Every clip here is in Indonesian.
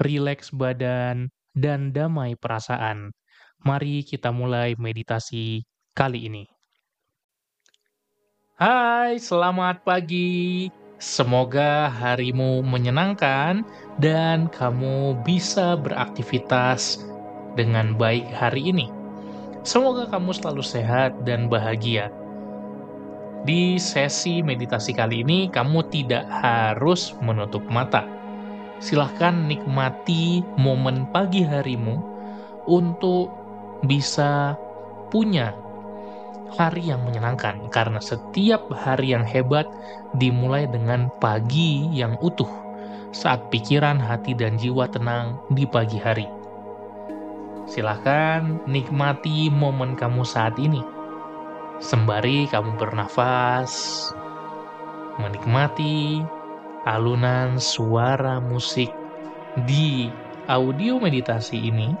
rileks badan, dan damai perasaan. Mari kita mulai meditasi kali ini. Hai, selamat pagi. Semoga harimu menyenangkan dan kamu bisa beraktivitas dengan baik hari ini. Semoga kamu selalu sehat dan bahagia. Di sesi meditasi kali ini, kamu tidak harus menutup mata silahkan nikmati momen pagi harimu untuk bisa punya hari yang menyenangkan karena setiap hari yang hebat dimulai dengan pagi yang utuh saat pikiran, hati, dan jiwa tenang di pagi hari. Silahkan nikmati momen kamu saat ini. Sembari kamu bernafas, menikmati alunan suara musik di audio meditasi ini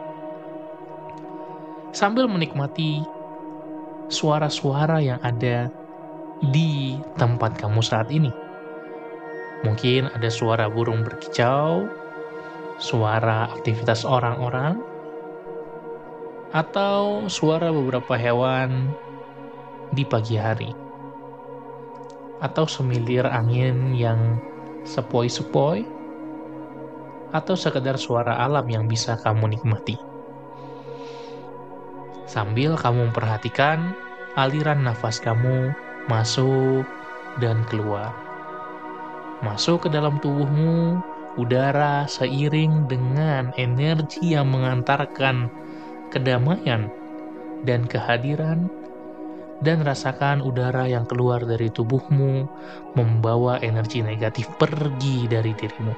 sambil menikmati suara-suara yang ada di tempat kamu saat ini. Mungkin ada suara burung berkicau, suara aktivitas orang-orang, atau suara beberapa hewan di pagi hari, atau semilir angin yang sepoi-sepoi, atau sekedar suara alam yang bisa kamu nikmati. Sambil kamu memperhatikan aliran nafas kamu masuk dan keluar. Masuk ke dalam tubuhmu, udara seiring dengan energi yang mengantarkan kedamaian dan kehadiran dan rasakan udara yang keluar dari tubuhmu membawa energi negatif pergi dari dirimu.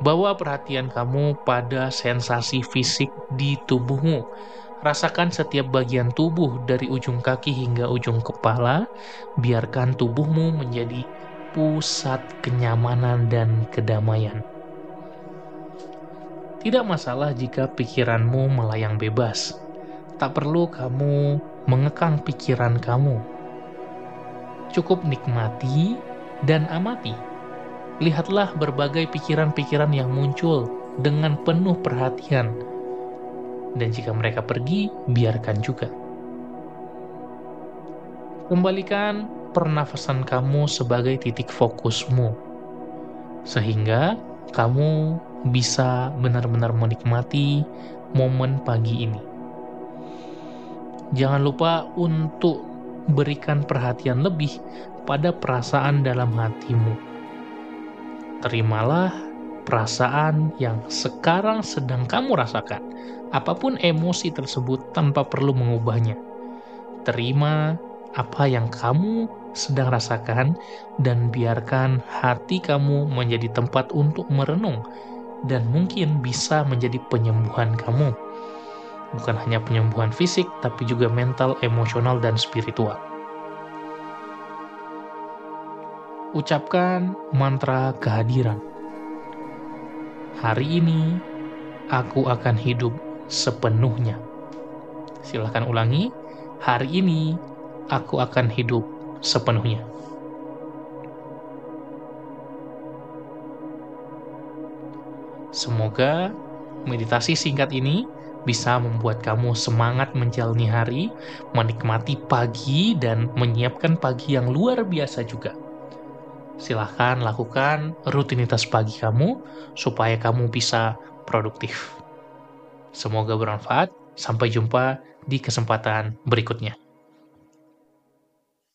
Bawa perhatian kamu pada sensasi fisik di tubuhmu. Rasakan setiap bagian tubuh dari ujung kaki hingga ujung kepala. Biarkan tubuhmu menjadi pusat kenyamanan dan kedamaian. Tidak masalah jika pikiranmu melayang bebas Tak perlu kamu mengekang pikiran kamu. Cukup nikmati dan amati. Lihatlah berbagai pikiran-pikiran yang muncul dengan penuh perhatian. Dan jika mereka pergi, biarkan juga. Kembalikan pernafasan kamu sebagai titik fokusmu. Sehingga kamu bisa benar-benar menikmati momen pagi ini. Jangan lupa untuk berikan perhatian lebih pada perasaan dalam hatimu. Terimalah perasaan yang sekarang sedang kamu rasakan, apa pun emosi tersebut tanpa perlu mengubahnya. Terima apa yang kamu sedang rasakan dan biarkan hati kamu menjadi tempat untuk merenung dan mungkin bisa menjadi penyembuhan kamu bukan hanya penyembuhan fisik, tapi juga mental, emosional, dan spiritual. Ucapkan mantra kehadiran. Hari ini, aku akan hidup sepenuhnya. Silahkan ulangi, hari ini, aku akan hidup sepenuhnya. Semoga meditasi singkat ini bisa membuat kamu semangat menjalani hari, menikmati pagi, dan menyiapkan pagi yang luar biasa juga. Silahkan lakukan rutinitas pagi kamu supaya kamu bisa produktif. Semoga bermanfaat. Sampai jumpa di kesempatan berikutnya.